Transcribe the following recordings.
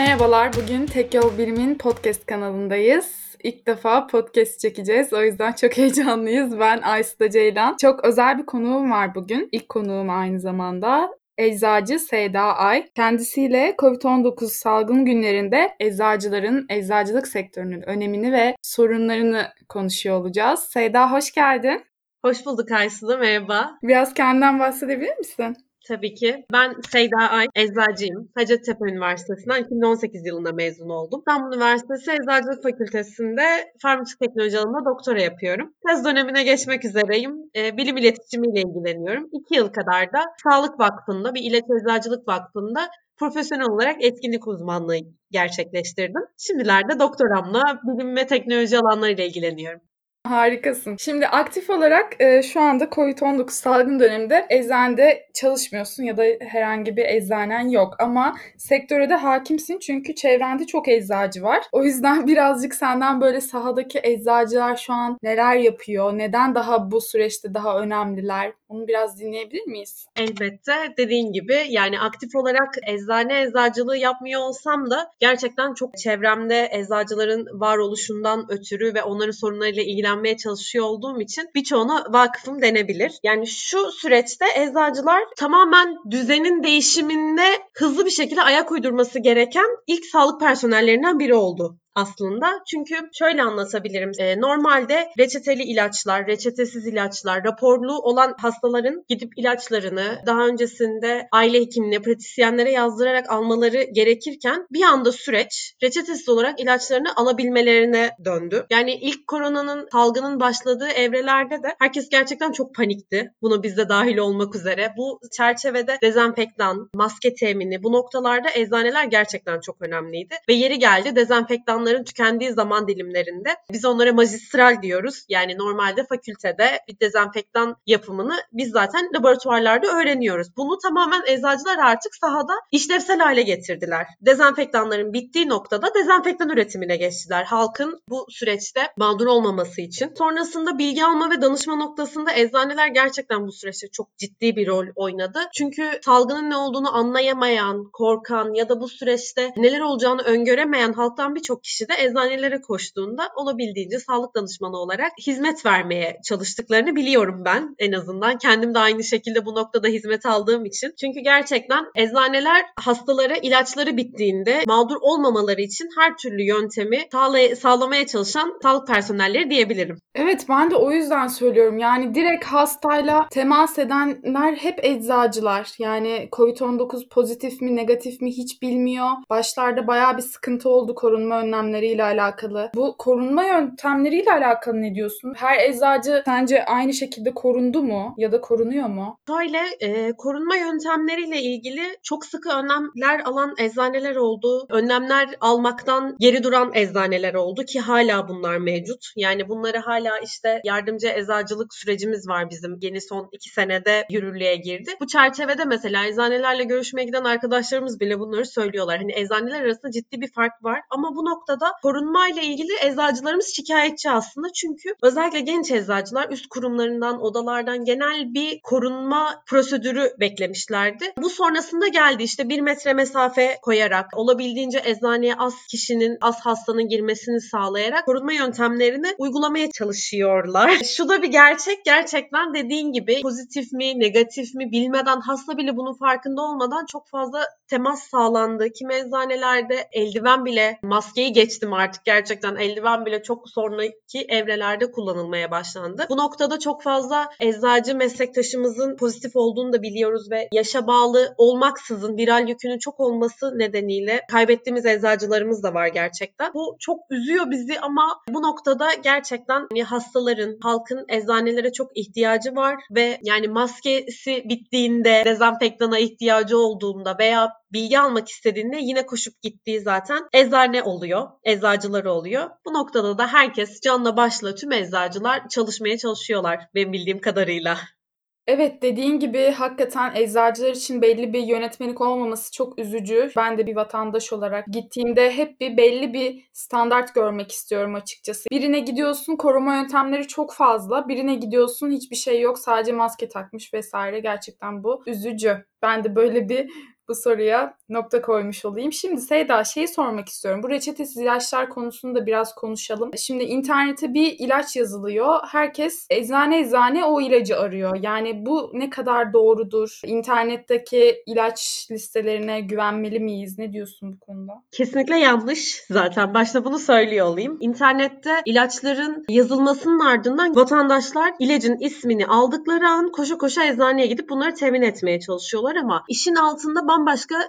Merhabalar, bugün Tek Yol Bilim'in podcast kanalındayız. İlk defa podcast çekeceğiz. O yüzden çok heyecanlıyız. Ben Aysuda Ceylan. Çok özel bir konuğum var bugün. İlk konuğum aynı zamanda. Eczacı Seyda Ay. Kendisiyle COVID-19 salgın günlerinde eczacıların eczacılık sektörünün önemini ve sorunlarını konuşuyor olacağız. Seyda hoş geldin. Hoş bulduk Aysu'da, merhaba. Biraz kendinden bahsedebilir misin? Tabii ki. Ben Seyda Ay, eczacıyım. Hacettepe Üniversitesi'nden 2018 yılında mezun oldum. İstanbul Üniversitesi Eczacılık Fakültesi'nde farmasik teknoloji alanında doktora yapıyorum. Tez dönemine geçmek üzereyim. E, bilim iletişimiyle ilgileniyorum. İki yıl kadar da Sağlık Vakfı'nda, bir ilaç eczacılık vakfında profesyonel olarak etkinlik uzmanlığı gerçekleştirdim. Şimdilerde doktoramla bilim ve teknoloji alanlarıyla ilgileniyorum. Harikasın. Şimdi aktif olarak e, şu anda COVID-19 salgın döneminde eczanede çalışmıyorsun ya da herhangi bir eczanen yok ama sektöre de hakimsin çünkü çevrende çok eczacı var. O yüzden birazcık senden böyle sahadaki eczacılar şu an neler yapıyor, neden daha bu süreçte daha önemliler onu biraz dinleyebilir miyiz? Elbette dediğin gibi yani aktif olarak eczane eczacılığı yapmıyor olsam da gerçekten çok çevremde eczacıların varoluşundan ötürü ve onların sorunlarıyla ilgilenmeye çalışıyor olduğum için birçoğuna vakıfım denebilir. Yani şu süreçte eczacılar tamamen düzenin değişiminde hızlı bir şekilde ayak uydurması gereken ilk sağlık personellerinden biri oldu aslında. Çünkü şöyle anlatabilirim. E, normalde reçeteli ilaçlar, reçetesiz ilaçlar, raporlu olan hastaların gidip ilaçlarını daha öncesinde aile hekimine, pratisyenlere yazdırarak almaları gerekirken bir anda süreç reçetesiz olarak ilaçlarını alabilmelerine döndü. Yani ilk koronanın salgının başladığı evrelerde de herkes gerçekten çok panikti. Buna biz de dahil olmak üzere. Bu çerçevede dezenfektan, maske temini bu noktalarda eczaneler gerçekten çok önemliydi. Ve yeri geldi dezenfektanları onların tükendiği zaman dilimlerinde biz onlara magistral diyoruz. Yani normalde fakültede bir dezenfektan yapımını biz zaten laboratuvarlarda öğreniyoruz. Bunu tamamen eczacılar artık sahada işlevsel hale getirdiler. Dezenfektanların bittiği noktada dezenfektan üretimine geçtiler. Halkın bu süreçte mağdur olmaması için. Sonrasında bilgi alma ve danışma noktasında eczaneler gerçekten bu süreçte çok ciddi bir rol oynadı. Çünkü salgının ne olduğunu anlayamayan, korkan ya da bu süreçte neler olacağını öngöremeyen halktan birçok kişi de eczanelere koştuğunda olabildiğince sağlık danışmanı olarak hizmet vermeye çalıştıklarını biliyorum ben en azından. Kendim de aynı şekilde bu noktada hizmet aldığım için. Çünkü gerçekten eczaneler hastalara ilaçları bittiğinde mağdur olmamaları için her türlü yöntemi sağlamaya çalışan sağlık personelleri diyebilirim. Evet ben de o yüzden söylüyorum. Yani direkt hastayla temas edenler hep eczacılar. Yani COVID-19 pozitif mi negatif mi hiç bilmiyor. Başlarda bayağı bir sıkıntı oldu korunma önlemleriyle alakalı. Bu korunma yöntemleriyle alakalı ne diyorsun? Her eczacı sence aynı şekilde korundu mu ya da korunuyor mu? Şöyle e, korunma yöntemleriyle ilgili çok sıkı önlemler alan eczaneler oldu. Önlemler almaktan geri duran eczaneler oldu ki hala bunlar mevcut. Yani bunları hala işte yardımcı eczacılık sürecimiz var bizim yeni son iki senede yürürlüğe girdi. Bu çerçevede mesela eczanelerle görüşmeye giden arkadaşlarımız bile bunları söylüyorlar. Hani eczaneler arasında ciddi bir fark var ama bu noktada korunma ile ilgili eczacılarımız şikayetçi aslında. Çünkü özellikle genç eczacılar üst kurumlarından, odalardan genel bir korunma prosedürü beklemişlerdi. Bu sonrasında geldi işte bir metre mesafe koyarak, olabildiğince eczaneye az kişinin, az hastanın girmesini sağlayarak korunma yöntemlerini uygulamaya çalışıyorlar. Şu da bir gerçek. Gerçekten dediğin gibi pozitif mi, negatif mi bilmeden hasta bile bunun farkında olmadan çok fazla temas sağlandı. Kim eczanelerde eldiven bile maskeyi geçtim artık gerçekten eldiven bile çok sonraki evrelerde kullanılmaya başlandı. Bu noktada çok fazla eczacı meslektaşımızın pozitif olduğunu da biliyoruz ve yaşa bağlı olmaksızın viral yükünün çok olması nedeniyle kaybettiğimiz eczacılarımız da var gerçekten. Bu çok üzüyor bizi ama bu noktada gerçekten hani hastaların, halkın eczanelere çok ihtiyacı var ve yani maskesi bittiğinde, dezenfektana ihtiyacı olduğunda veya bilgi almak istediğinde yine koşup gittiği zaten eczane oluyor, eczacıları oluyor. Bu noktada da herkes canla başla tüm eczacılar çalışmaya çalışıyorlar benim bildiğim kadarıyla. Evet dediğin gibi hakikaten eczacılar için belli bir yönetmelik olmaması çok üzücü. Ben de bir vatandaş olarak gittiğimde hep bir belli bir standart görmek istiyorum açıkçası. Birine gidiyorsun koruma yöntemleri çok fazla. Birine gidiyorsun hiçbir şey yok sadece maske takmış vesaire. Gerçekten bu üzücü. Ben de böyle bir bu soruya nokta koymuş olayım. Şimdi Seyda şeyi sormak istiyorum. Bu reçetesiz ilaçlar konusunu da biraz konuşalım. Şimdi internete bir ilaç yazılıyor. Herkes eczane eczane o ilacı arıyor. Yani bu ne kadar doğrudur? İnternetteki ilaç listelerine güvenmeli miyiz? Ne diyorsun bu konuda? Kesinlikle yanlış. Zaten başta bunu söylüyor olayım. İnternette ilaçların yazılmasının ardından vatandaşlar ilacın ismini aldıkları an koşa koşa eczaneye gidip bunları temin etmeye çalışıyorlar ama işin altında bambaşka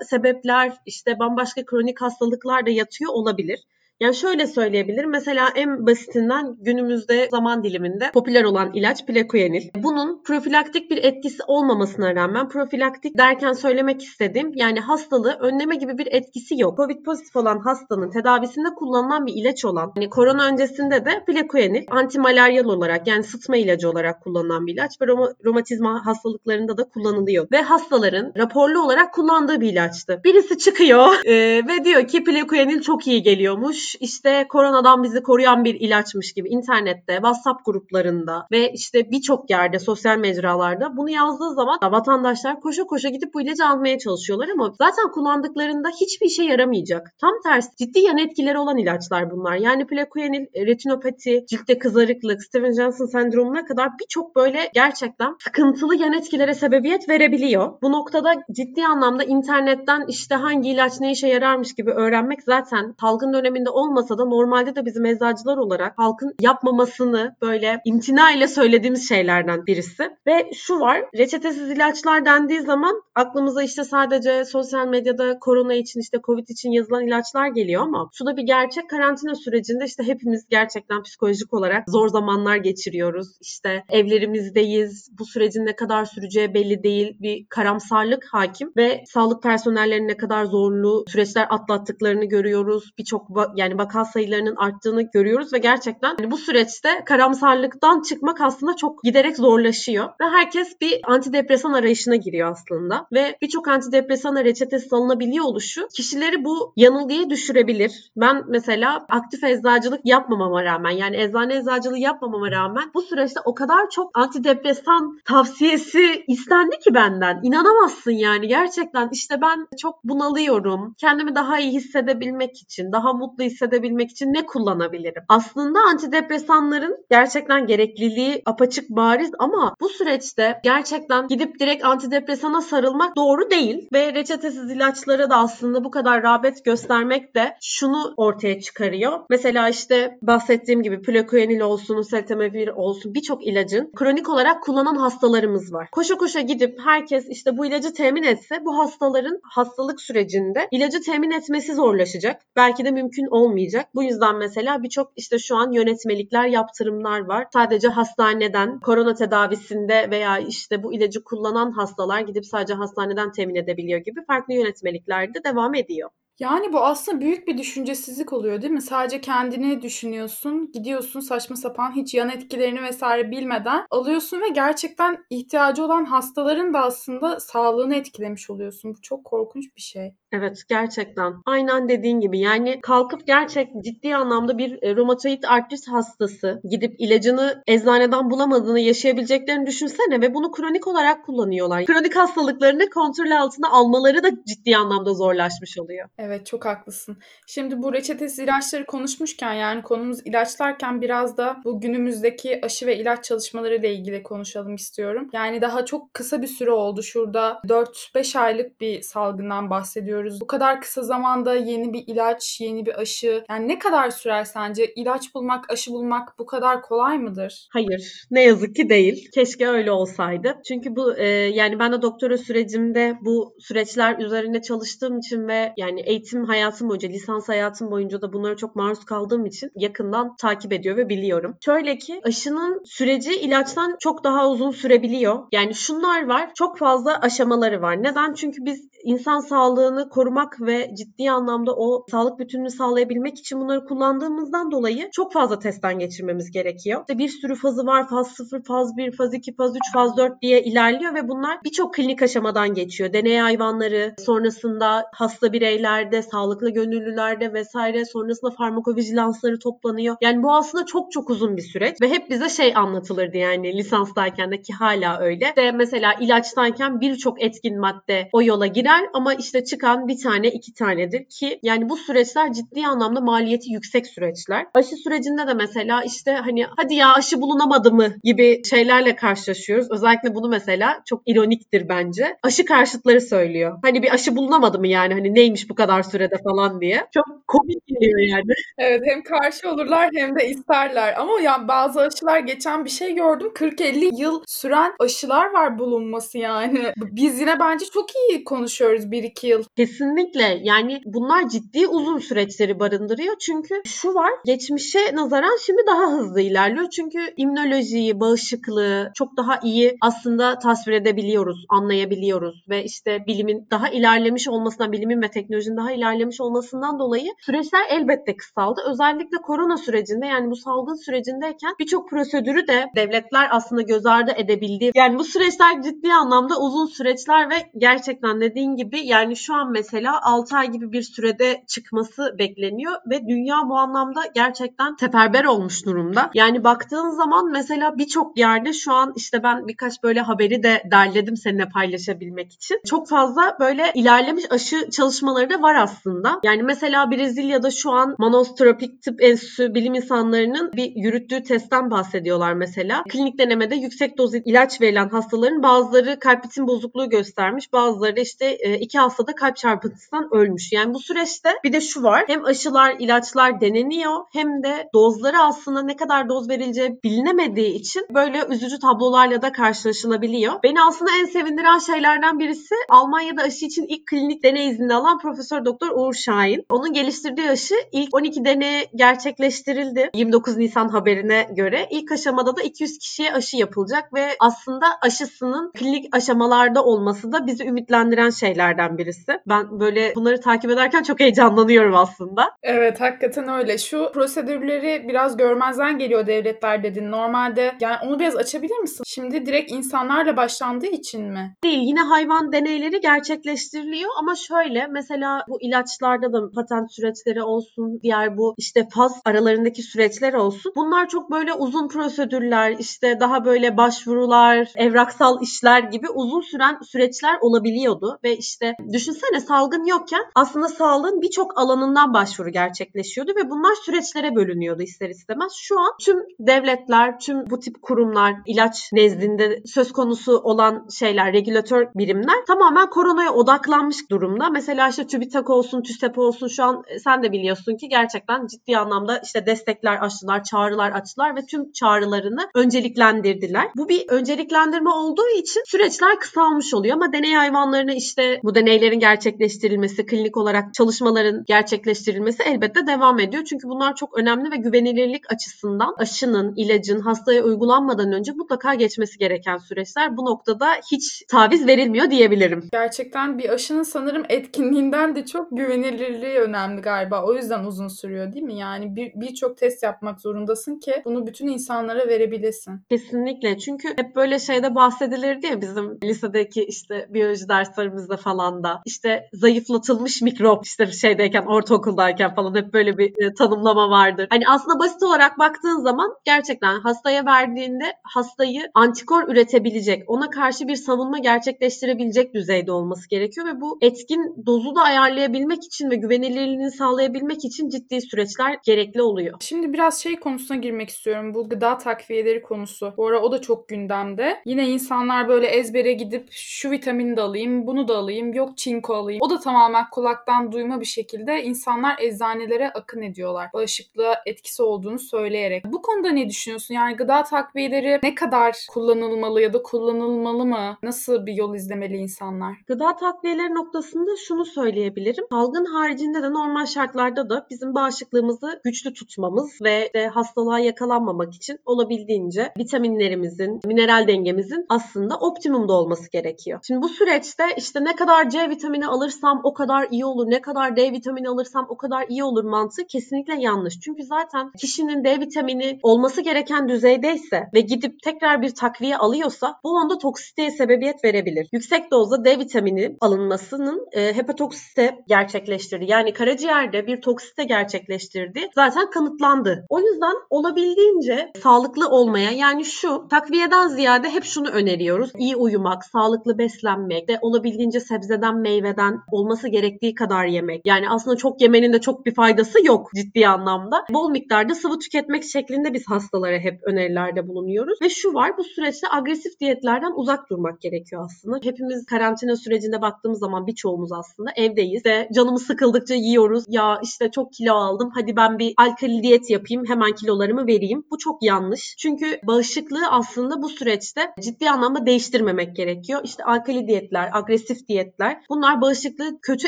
sebepler, işte bambaşka kronik hastalıklar da yatıyor olabilir. Yani şöyle söyleyebilirim. Mesela en basitinden günümüzde zaman diliminde popüler olan ilaç plekuenil. Bunun profilaktik bir etkisi olmamasına rağmen profilaktik derken söylemek istediğim yani hastalığı önleme gibi bir etkisi yok. Covid pozitif olan hastanın tedavisinde kullanılan bir ilaç olan yani korona öncesinde de plekuenil antimalaryal olarak yani sıtma ilacı olarak kullanılan bir ilaç ve romatizma hastalıklarında da kullanılıyor. Ve hastaların raporlu olarak kullandığı bir ilaçtı. Birisi çıkıyor e, ve diyor ki plekuenil çok iyi geliyormuş işte koronadan bizi koruyan bir ilaçmış gibi internette, WhatsApp gruplarında ve işte birçok yerde sosyal mecralarda bunu yazdığı zaman vatandaşlar koşa koşa gidip bu ilacı almaya çalışıyorlar ama zaten kullandıklarında hiçbir işe yaramayacak. Tam tersi ciddi yan etkileri olan ilaçlar bunlar. Yani plekuenil, retinopati, ciltte kızarıklık, Steven Johnson sendromuna kadar birçok böyle gerçekten sıkıntılı yan etkilere sebebiyet verebiliyor. Bu noktada ciddi anlamda internetten işte hangi ilaç ne işe yararmış gibi öğrenmek zaten salgın döneminde olmasa da normalde de bizim eczacılar olarak halkın yapmamasını böyle imtina ile söylediğimiz şeylerden birisi. Ve şu var reçetesiz ilaçlar dendiği zaman aklımıza işte sadece sosyal medyada korona için işte covid için yazılan ilaçlar geliyor ama şu da bir gerçek karantina sürecinde işte hepimiz gerçekten psikolojik olarak zor zamanlar geçiriyoruz. İşte evlerimizdeyiz. Bu sürecin ne kadar süreceği belli değil. Bir karamsarlık hakim ve sağlık personellerinin ne kadar zorlu süreçler atlattıklarını görüyoruz. Birçok yani vaka sayılarının arttığını görüyoruz ve gerçekten yani bu süreçte karamsarlıktan çıkmak aslında çok giderek zorlaşıyor ve herkes bir antidepresan arayışına giriyor aslında ve birçok antidepresan reçetesi alınabiliyor oluşu kişileri bu yanılgıya düşürebilir. Ben mesela aktif eczacılık yapmamama rağmen yani eczane eczacılığı yapmamama rağmen bu süreçte o kadar çok antidepresan tavsiyesi istendi ki benden. İnanamazsın yani gerçekten işte ben çok bunalıyorum. Kendimi daha iyi hissedebilmek için, daha mutlu hissedebilmek için ne kullanabilirim? Aslında antidepresanların gerçekten gerekliliği apaçık bariz ama bu süreçte gerçekten gidip direkt antidepresana sarılmak doğru değil ve reçetesiz ilaçlara da aslında bu kadar rağbet göstermek de şunu ortaya çıkarıyor. Mesela işte bahsettiğim gibi plekuenil olsun, useltamivir olsun birçok ilacın kronik olarak kullanan hastalarımız var. Koşa koşa gidip herkes işte bu ilacı temin etse bu hastaların hastalık sürecinde ilacı temin etmesi zorlaşacak. Belki de mümkün olmayacak olmayacak. Bu yüzden mesela birçok işte şu an yönetmelikler, yaptırımlar var. Sadece hastaneden korona tedavisinde veya işte bu ilacı kullanan hastalar gidip sadece hastaneden temin edebiliyor gibi farklı yönetmelikler de devam ediyor. Yani bu aslında büyük bir düşüncesizlik oluyor değil mi? Sadece kendini düşünüyorsun, gidiyorsun saçma sapan hiç yan etkilerini vesaire bilmeden alıyorsun ve gerçekten ihtiyacı olan hastaların da aslında sağlığını etkilemiş oluyorsun. Bu çok korkunç bir şey. Evet gerçekten. Aynen dediğin gibi yani kalkıp gerçek ciddi anlamda bir e, romatoid artrit hastası gidip ilacını eczaneden bulamadığını yaşayabileceklerini düşünsene ve bunu kronik olarak kullanıyorlar. Kronik hastalıklarını kontrol altına almaları da ciddi anlamda zorlaşmış oluyor. Evet çok haklısın. Şimdi bu reçetesiz ilaçları konuşmuşken yani konumuz ilaçlarken biraz da bu günümüzdeki aşı ve ilaç çalışmaları ile ilgili konuşalım istiyorum. Yani daha çok kısa bir süre oldu. Şurada 4-5 aylık bir salgından bahsediyoruz görüyoruz. Bu kadar kısa zamanda yeni bir ilaç, yeni bir aşı. Yani ne kadar sürer sence? İlaç bulmak, aşı bulmak bu kadar kolay mıdır? Hayır. Ne yazık ki değil. Keşke öyle olsaydı. Çünkü bu e, yani ben de doktora sürecimde bu süreçler üzerine çalıştığım için ve yani eğitim hayatım boyunca, lisans hayatım boyunca da bunlara çok maruz kaldığım için yakından takip ediyor ve biliyorum. Şöyle ki aşının süreci ilaçtan çok daha uzun sürebiliyor. Yani şunlar var. Çok fazla aşamaları var. Neden? Çünkü biz insan sağlığını korumak ve ciddi anlamda o sağlık bütününü sağlayabilmek için bunları kullandığımızdan dolayı çok fazla testten geçirmemiz gerekiyor. İşte bir sürü fazı var. Faz 0, faz 1, faz 2, faz 3, faz 4 diye ilerliyor ve bunlar birçok klinik aşamadan geçiyor. Deney hayvanları, sonrasında hasta bireylerde, sağlıklı gönüllülerde vesaire sonrasında farmakovijilansları toplanıyor. Yani bu aslında çok çok uzun bir süreç ve hep bize şey anlatılırdı yani lisanstayken de ki hala öyle. İşte mesela ilaçtayken birçok etkin madde o yola girer popüler ama işte çıkan bir tane iki tanedir ki yani bu süreçler ciddi anlamda maliyeti yüksek süreçler. Aşı sürecinde de mesela işte hani hadi ya aşı bulunamadı mı gibi şeylerle karşılaşıyoruz. Özellikle bunu mesela çok ironiktir bence. Aşı karşıtları söylüyor. Hani bir aşı bulunamadı mı yani hani neymiş bu kadar sürede falan diye. Çok komik geliyor yani. Evet hem karşı olurlar hem de isterler. Ama yani bazı aşılar geçen bir şey gördüm. 40-50 yıl süren aşılar var bulunması yani. Biz yine bence çok iyi konuşuyoruz 1-2 yıl. Kesinlikle yani bunlar ciddi uzun süreçleri barındırıyor. Çünkü şu var geçmişe nazaran şimdi daha hızlı ilerliyor. Çünkü immünolojiyi, bağışıklığı çok daha iyi aslında tasvir edebiliyoruz, anlayabiliyoruz ve işte bilimin daha ilerlemiş olmasından, bilimin ve teknolojinin daha ilerlemiş olmasından dolayı süreçler elbette kısaldı. Özellikle korona sürecinde yani bu salgın sürecindeyken birçok prosedürü de devletler aslında göz ardı edebildi. Yani bu süreçler ciddi anlamda uzun süreçler ve gerçekten dediğin gibi yani şu an mesela 6 ay gibi bir sürede çıkması bekleniyor ve dünya bu anlamda gerçekten seferber olmuş durumda. Yani baktığın zaman mesela birçok yerde şu an işte ben birkaç böyle haberi de derledim seninle paylaşabilmek için. Çok fazla böyle ilerlemiş aşı çalışmaları da var aslında. Yani mesela Brezilya'da şu an Manos Tropik Tıp Enstitüsü bilim insanlarının bir yürüttüğü testten bahsediyorlar mesela. Klinik denemede yüksek doz ilaç verilen hastaların bazıları kalp ritim bozukluğu göstermiş, bazıları işte e, iki hastada kalp çarpıntısından ölmüş. Yani bu süreçte bir de şu var. Hem aşılar, ilaçlar deneniyor hem de dozları aslında ne kadar doz verileceği bilinemediği için böyle üzücü tablolarla da karşılaşılabiliyor. Beni aslında en sevindiren şeylerden birisi Almanya'da aşı için ilk klinik deney izni alan Profesör Doktor Uğur Şahin. Onun geliştirdiği aşı ilk 12 deney gerçekleştirildi. 29 Nisan haberine göre. ilk aşamada da 200 kişiye aşı yapılacak ve aslında aşısının klinik aşamalarda olması da bizi ümitlendiren şeylerden birisi. Ben böyle bunları takip ederken çok heyecanlanıyorum aslında. Evet hakikaten öyle. Şu prosedürleri biraz görmezden geliyor devletler dedin. Normalde yani onu biraz açabilir misin? Şimdi direkt insanlarla başlandığı için mi? Değil. Yine hayvan deneyleri gerçekleştiriliyor ama şöyle mesela bu ilaçlarda da patent süreçleri olsun, diğer bu işte faz aralarındaki süreçler olsun. Bunlar çok böyle uzun prosedürler, işte daha böyle başvurular, evraksal işler gibi uzun süren süreçler olabiliyordu ve işte düşünsene salgın yokken aslında sağlığın birçok alanından başvuru gerçekleşiyordu ve bunlar süreçlere bölünüyordu ister istemez. Şu an tüm devletler, tüm bu tip kurumlar, ilaç nezdinde söz konusu olan şeyler, regülatör birimler tamamen koronaya odaklanmış durumda. Mesela işte TÜBİTAK olsun, TÜSEP olsun şu an e, sen de biliyorsun ki gerçekten ciddi anlamda işte destekler açtılar, çağrılar açtılar ve tüm çağrılarını önceliklendirdiler. Bu bir önceliklendirme olduğu için süreçler kısalmış oluyor ama deney hayvanlarını işte bu deneylerin gerçekleştirilmesi, klinik olarak çalışmaların gerçekleştirilmesi elbette devam ediyor. Çünkü bunlar çok önemli ve güvenilirlik açısından aşının, ilacın hastaya uygulanmadan önce mutlaka geçmesi gereken süreçler. Bu noktada hiç taviz verilmiyor diyebilirim. Gerçekten bir aşının sanırım etkinliğinden de çok güvenilirliği önemli galiba. O yüzden uzun sürüyor değil mi? Yani birçok bir test yapmak zorundasın ki bunu bütün insanlara verebilesin. Kesinlikle. Çünkü hep böyle şeyde bahsedilirdi ya bizim lisedeki işte biyoloji derslerimizde falan da. İşte zayıflatılmış mikrop işte şeydeyken ortaokuldayken falan hep böyle bir e, tanımlama vardır. Hani aslında basit olarak baktığın zaman gerçekten hastaya verdiğinde hastayı antikor üretebilecek, ona karşı bir savunma gerçekleştirebilecek düzeyde olması gerekiyor ve bu etkin dozu da ayarlayabilmek için ve güvenilirliğini sağlayabilmek için ciddi süreçler gerekli oluyor. Şimdi biraz şey konusuna girmek istiyorum. Bu gıda takviyeleri konusu. Bu ara o da çok gündemde. Yine insanlar böyle ezbere gidip şu vitamini de alayım, bunu da alayım, yok çinko alayım. O da tamamen kulaktan duyma bir şekilde insanlar eczanelere akın ediyorlar. Bağışıklığa etkisi olduğunu söyleyerek. Bu konuda ne düşünüyorsun? Yani gıda takviyeleri ne kadar kullanılmalı ya da kullanılmalı mı? Nasıl bir yol izlemeli insanlar? Gıda takviyeleri noktasında şunu söyleyebilirim. Salgın haricinde de normal şartlarda da bizim bağışıklığımızı güçlü tutmamız ve de hastalığa yakalanmamak için olabildiğince vitaminlerimizin, mineral dengemizin aslında optimumda olması gerekiyor. Şimdi bu süreçte işte ne kadar C vitamini alırsam o kadar iyi olur, ne kadar D vitamini alırsam o kadar iyi olur mantığı kesinlikle yanlış. Çünkü zaten kişinin D vitamini olması gereken düzeydeyse ve gidip tekrar bir takviye alıyorsa bu onda toksiteye sebebiyet verebilir. Yüksek dozda D vitamini alınmasının e, hepatoksite gerçekleştirdi. Yani karaciğerde bir toksite gerçekleştirdi. Zaten kanıtlandı. O yüzden olabildiğince sağlıklı olmaya yani şu takviyeden ziyade hep şunu öneriyoruz. İyi uyumak, sağlıklı beslenmek, de olabildiğince sebzeden, meyveden olması gerektiği kadar yemek. Yani aslında çok yemenin de çok bir faydası yok ciddi anlamda. Bol miktarda sıvı tüketmek şeklinde biz hastalara hep önerilerde bulunuyoruz. Ve şu var bu süreçte agresif diyetlerden uzak durmak gerekiyor aslında. Hepimiz karantina sürecinde baktığımız zaman birçoğumuz aslında evdeyiz ve canımız sıkıldıkça yiyoruz. Ya işte çok kilo aldım hadi ben bir alkali diyet yapayım hemen kilolarımı vereyim. Bu çok yanlış. Çünkü bağışıklığı aslında bu süreçte ciddi anlamda değiştirmemek gerekiyor. İşte alkali diyetler, agresif diyetler bunlar bağışıklığı kötü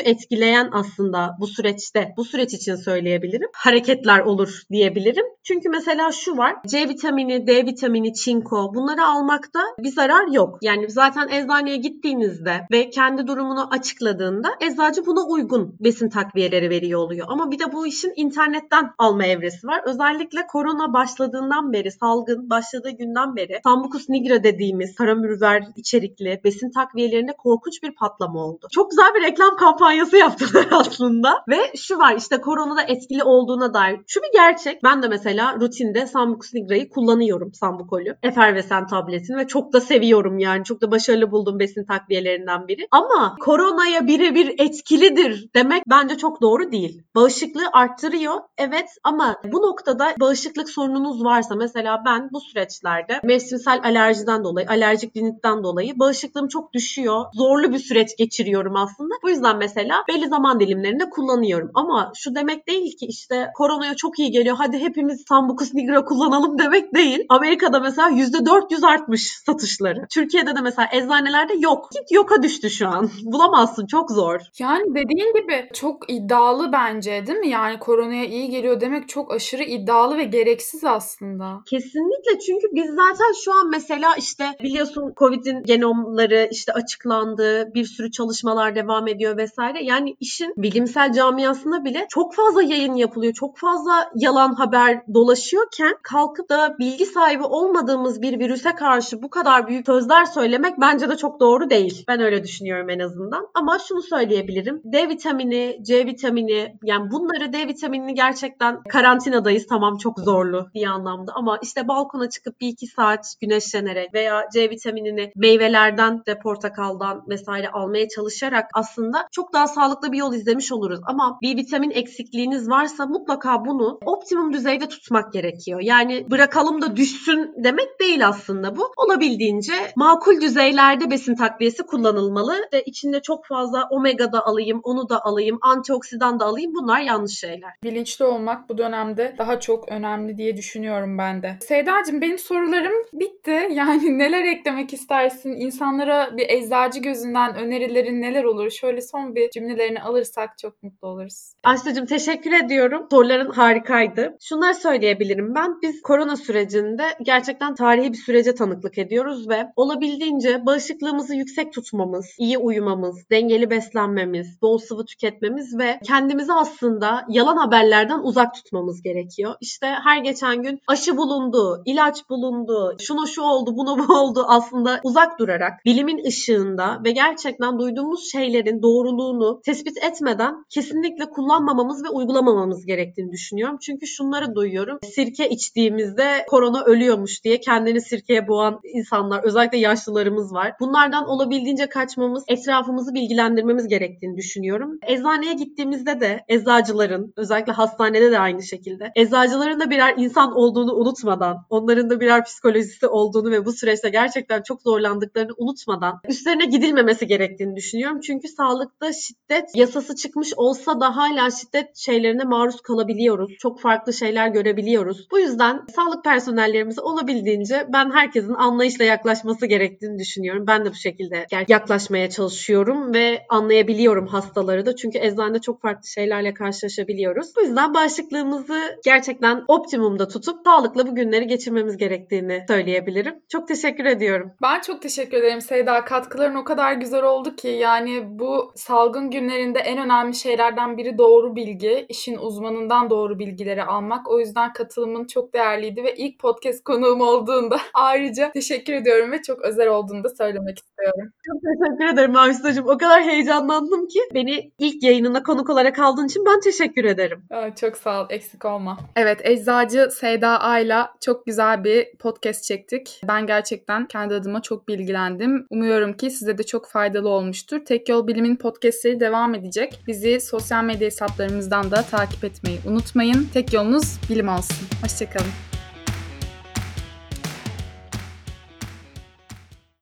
etkileyen aslında bu süreçte. Bu süreç için söyleyebilirim. Hareketler olur diyebilirim. Çünkü mesela şu var. C vitamini, D vitamini, çinko bunları almakta bir zarar yok. Yani zaten eczaneye gittiğinizde ve kendi durumunu açıkladığında eczacı buna uygun besin takviyeleri veriyor oluyor. Ama bir de bu işin internetten alma evresi var. Özellikle korona başladığından beri, salgın başladığı günden beri Sambucus nigra dediğimiz karamürver içerikli besin takviyelerinde korkunç bir patlama oldu. Çok güzel bir reklam kampanyası yaptılar aslında. Ve şu var işte koronada etkili olduğuna dair. Şu bir gerçek. Ben de mesela rutinde Sambucus nigra'yı kullanıyorum Sambucol'ü. Efervesen tabletini ve çok da seviyorum yani. Çok da başarılı buldum besin takviyelerinden biri. Ama koronaya birebir etkilidir demek bence çok doğru değil. Bağışıklığı arttırıyor evet ama bu noktada bağışıklık sorununuz varsa mesela ben bu süreçlerde mevsimsel alerjiden dolayı, alerjik rinitten dolayı bağışıklığım çok düşüyor. Zorlu bir süreç geçiriyorum aslında. Bu yüzden mesela belli zaman dilimlerinde kullanıyorum. Ama şu demek değil ki işte koronaya çok iyi geliyor. Hadi hepimiz Sambucus nigra kullanalım demek değil. Amerika'da mesela %400 artmış satışları. Türkiye'de de mesela eczanelerde yok. Git yoka düştü şu an. Bulamazsın çok zor. Yani dediğin gibi çok iddialı bence değil mi? Yani koronaya iyi geliyor demek çok aşırı iddialı ve gereksiz aslında. Kesinlikle çünkü biz zaten şu an mesela işte biliyorsun Covid'in genomları işte açıklandı, bir sürü çalışmalar devam ediyor vesaire. Yani işin bilimsel camiasında bile çok fazla yayın yapılıyor, çok fazla yalan haber dolaşıyorken kalkıp da bilgi sahibi olmadığımız bir virüse karşı bu kadar büyük sözler söylemek bence de çok doğru değil. Ben öyle düşünüyorum en azından. Ama şunu söyleyebilirim. D vitamini, C vitamini yani bunları D vitaminini gerçekten karantinadayız tamam çok zorlu bir anlamda ama işte balkona çıkıp bir iki saat güneşlenerek veya C vitaminini meyvelerden de portakaldan vesaire almaya çalışarak aslında çok daha sağlıklı bir yol izlemiş oluruz. Ama bir vitamin eksikliğiniz varsa mutlaka bunu optimum düzeyde tutmak gerekiyor. Yani bırakalım da düşsün demek değil aslında bu. Olabildiğince makul düzeylerde besin takviyesi kullanılmalı. ve içinde çok fazla omega da alayım, onu da alayım, antioksidan da alayım bunlar yanlış şeyler. Bilinçli olmak bu dönemde daha çok önemli diye düşünüyorum ben de. Seyda'cığım benim sorularım bitti. Yani neler eklemek istersin? İnsanlara bir eczacı gözünden önerilerin neler olur? Şöyle son bir cümlelerini alırsak çok mutlu oluruz. Aslı'cığım teşekkür ediyorum. Soruların harikaydı. Şunları söyleyebilirim ben. Biz korona sürecinde gerçekten tarihi bir sürece tanıklık ediyoruz ve olabildiğince bağışıklığımızı yüksek tutmamız, iyi uyumamız, dengeli beslenmemiz, bol sıvı tüketmemiz ve kendimizi aslında yalan haberlerden uzak tutmamız gerekiyor. İşte her geçen gün aşı bulundu, ilaç bulundu, şuna şu oldu, buna bu oldu aslında uzak durarak bilimin ışığında ve gerçekten duyduğumuz şeylerin doğruluğunu tespit etmeden kesinlikle kullanmamamız ve uygulamamamız gerektiğini düşünüyorum. Çünkü şunları duyuyorum. Sirke içtiğimizde korona ölüyormuş diye kendini sirkeye boğan insanlar, özellikle yaşlılarımız var. Bunlardan olabildiğince kaçmamız, etrafımızı bilgilendirmemiz gerektiğini düşünüyorum. Eczaneye gittiğimizde de eczacıların, özellikle hastanede de aynı şekilde, eczacıların da birer insan olduğunu unutmadan, onların da birer psikolojisi olduğunu ve bu süreçte gerçekten çok zorlandıklarını unutmadan üstlerine gidilmemesi gerektiğini düşünüyorum. Çünkü sağlıkta şiddet yasası çıkmış olsa da hala şiddet şeylerine maruz kalabiliyoruz. Çok farklı şeyler görebiliyoruz. Bu yüzden sağlık personellerimize olabildiğince ben herkesin anlayışla yaklaşması gerektiğini düşünüyorum. Ben de bu şekilde yaklaşmaya çalışıyorum ve anlayabiliyorum hastaları da. Çünkü eczanede çok farklı şeylerle karşılaşabiliyoruz. Bu yüzden bağışıklığımızı gerçekten optimumda tutup sağlıklı bu günleri geçirmemiz gerektiğini söyleyebilirim. Çok teşekkür ediyorum. Ben çok teşekkür ederim Seyda. Katkıların o kadar güzel oldu ki yani bu salgın günlerinde en önemli şeylerden biri doğru bilgi. işin uzmanından doğru bilgileri almak. O yüzden katılımın çok değerliydi ve ilk podcast konuğum olduğunda ayrıca teşekkür ediyorum ve çok özel olduğunu da söylemek istiyorum. Çok teşekkür ederim Avistacığım. O kadar heyecanlandım ki beni ilk yayınına konuk olarak aldığın için ben teşekkür ederim. Aa, çok sağ ol. Eksik olma. Evet Eczacı Seyda Ayla çok güzel bir podcast çektik. Ben gerçekten kendi adıma çok bilgilendim. Umuyorum ki size de çok faydalı faydalı olmuştur. Tek Yol Bilim'in podcastleri devam edecek. Bizi sosyal medya hesaplarımızdan da takip etmeyi unutmayın. Tek yolunuz bilim olsun. Hoşçakalın.